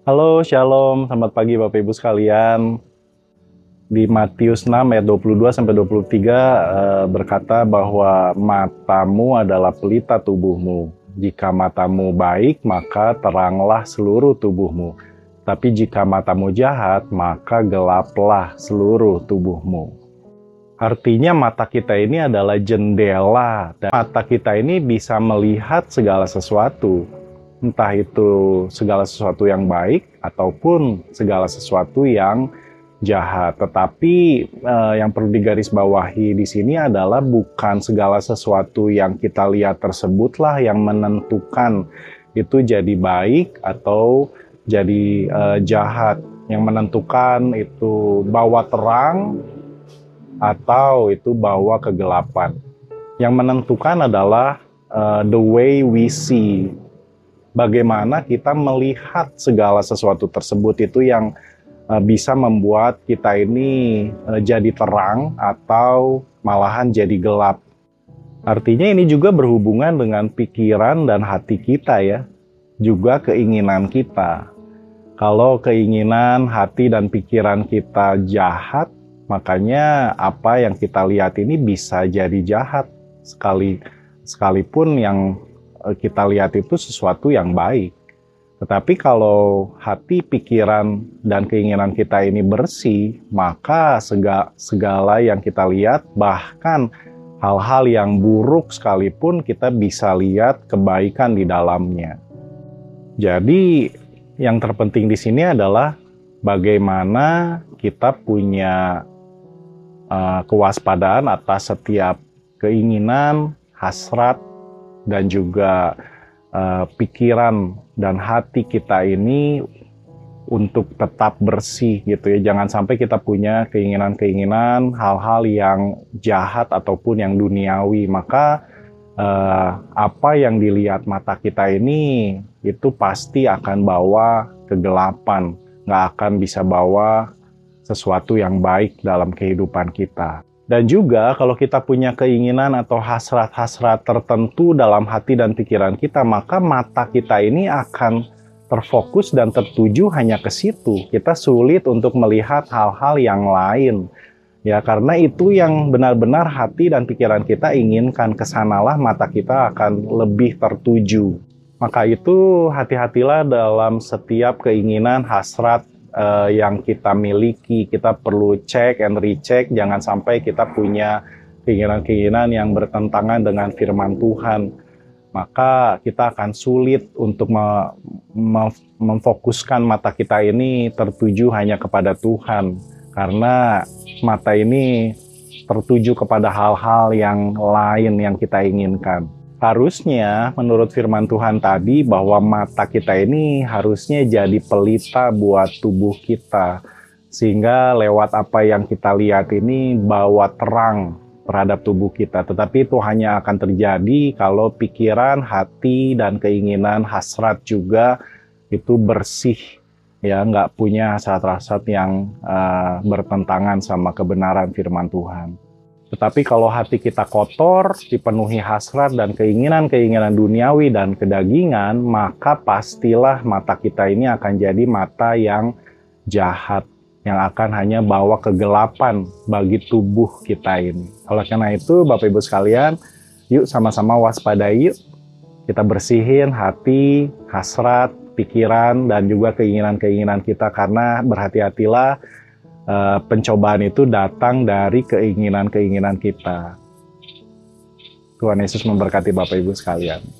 Halo, Shalom. Selamat pagi Bapak Ibu sekalian. Di Matius 6 ayat 22 sampai 23 eh, berkata bahwa matamu adalah pelita tubuhmu. Jika matamu baik, maka teranglah seluruh tubuhmu. Tapi jika matamu jahat, maka gelaplah seluruh tubuhmu. Artinya mata kita ini adalah jendela dan mata kita ini bisa melihat segala sesuatu. Entah itu segala sesuatu yang baik ataupun segala sesuatu yang jahat. Tetapi eh, yang perlu digarisbawahi di sini adalah bukan segala sesuatu yang kita lihat tersebutlah yang menentukan itu jadi baik atau jadi eh, jahat. Yang menentukan itu bawa terang atau itu bawa kegelapan. Yang menentukan adalah uh, the way we see. Bagaimana kita melihat segala sesuatu tersebut itu yang uh, bisa membuat kita ini uh, jadi terang atau malahan jadi gelap. Artinya ini juga berhubungan dengan pikiran dan hati kita ya. Juga keinginan kita. Kalau keinginan, hati, dan pikiran kita jahat, Makanya apa yang kita lihat ini bisa jadi jahat sekali sekalipun yang eh, kita lihat itu sesuatu yang baik. Tetapi kalau hati, pikiran, dan keinginan kita ini bersih, maka segala, segala yang kita lihat, bahkan hal-hal yang buruk sekalipun, kita bisa lihat kebaikan di dalamnya. Jadi, yang terpenting di sini adalah bagaimana kita punya uh, kewaspadaan atas setiap keinginan, hasrat, dan juga uh, pikiran dan hati kita ini untuk tetap bersih gitu ya. Jangan sampai kita punya keinginan-keinginan hal-hal yang jahat ataupun yang duniawi. Maka uh, apa yang dilihat mata kita ini itu pasti akan bawa kegelapan, nggak akan bisa bawa sesuatu yang baik dalam kehidupan kita. Dan juga kalau kita punya keinginan atau hasrat-hasrat tertentu dalam hati dan pikiran kita, maka mata kita ini akan terfokus dan tertuju hanya ke situ. Kita sulit untuk melihat hal-hal yang lain. Ya, karena itu yang benar-benar hati dan pikiran kita inginkan ke sanalah mata kita akan lebih tertuju. Maka itu hati-hatilah dalam setiap keinginan, hasrat, uh, yang kita miliki. Kita perlu cek and recheck, jangan sampai kita punya keinginan-keinginan yang bertentangan dengan firman Tuhan. Maka kita akan sulit untuk me me memfokuskan mata kita ini tertuju hanya kepada Tuhan. Karena mata ini tertuju kepada hal-hal yang lain yang kita inginkan harusnya menurut firman Tuhan tadi bahwa mata kita ini harusnya jadi pelita buat tubuh kita. Sehingga lewat apa yang kita lihat ini bawa terang terhadap tubuh kita. Tetapi itu hanya akan terjadi kalau pikiran, hati dan keinginan hasrat juga itu bersih. Ya nggak punya hasrat-hasrat yang uh, bertentangan sama kebenaran firman Tuhan. Tetapi kalau hati kita kotor, dipenuhi hasrat dan keinginan-keinginan duniawi dan kedagingan, maka pastilah mata kita ini akan jadi mata yang jahat, yang akan hanya bawa kegelapan bagi tubuh kita ini. Oleh karena itu, Bapak Ibu sekalian, yuk sama-sama waspadai yuk. Kita bersihin hati, hasrat, pikiran, dan juga keinginan-keinginan kita karena berhati-hatilah uh, pencobaan itu datang dari keinginan-keinginan kita. Tuhan Yesus memberkati Bapak Ibu sekalian.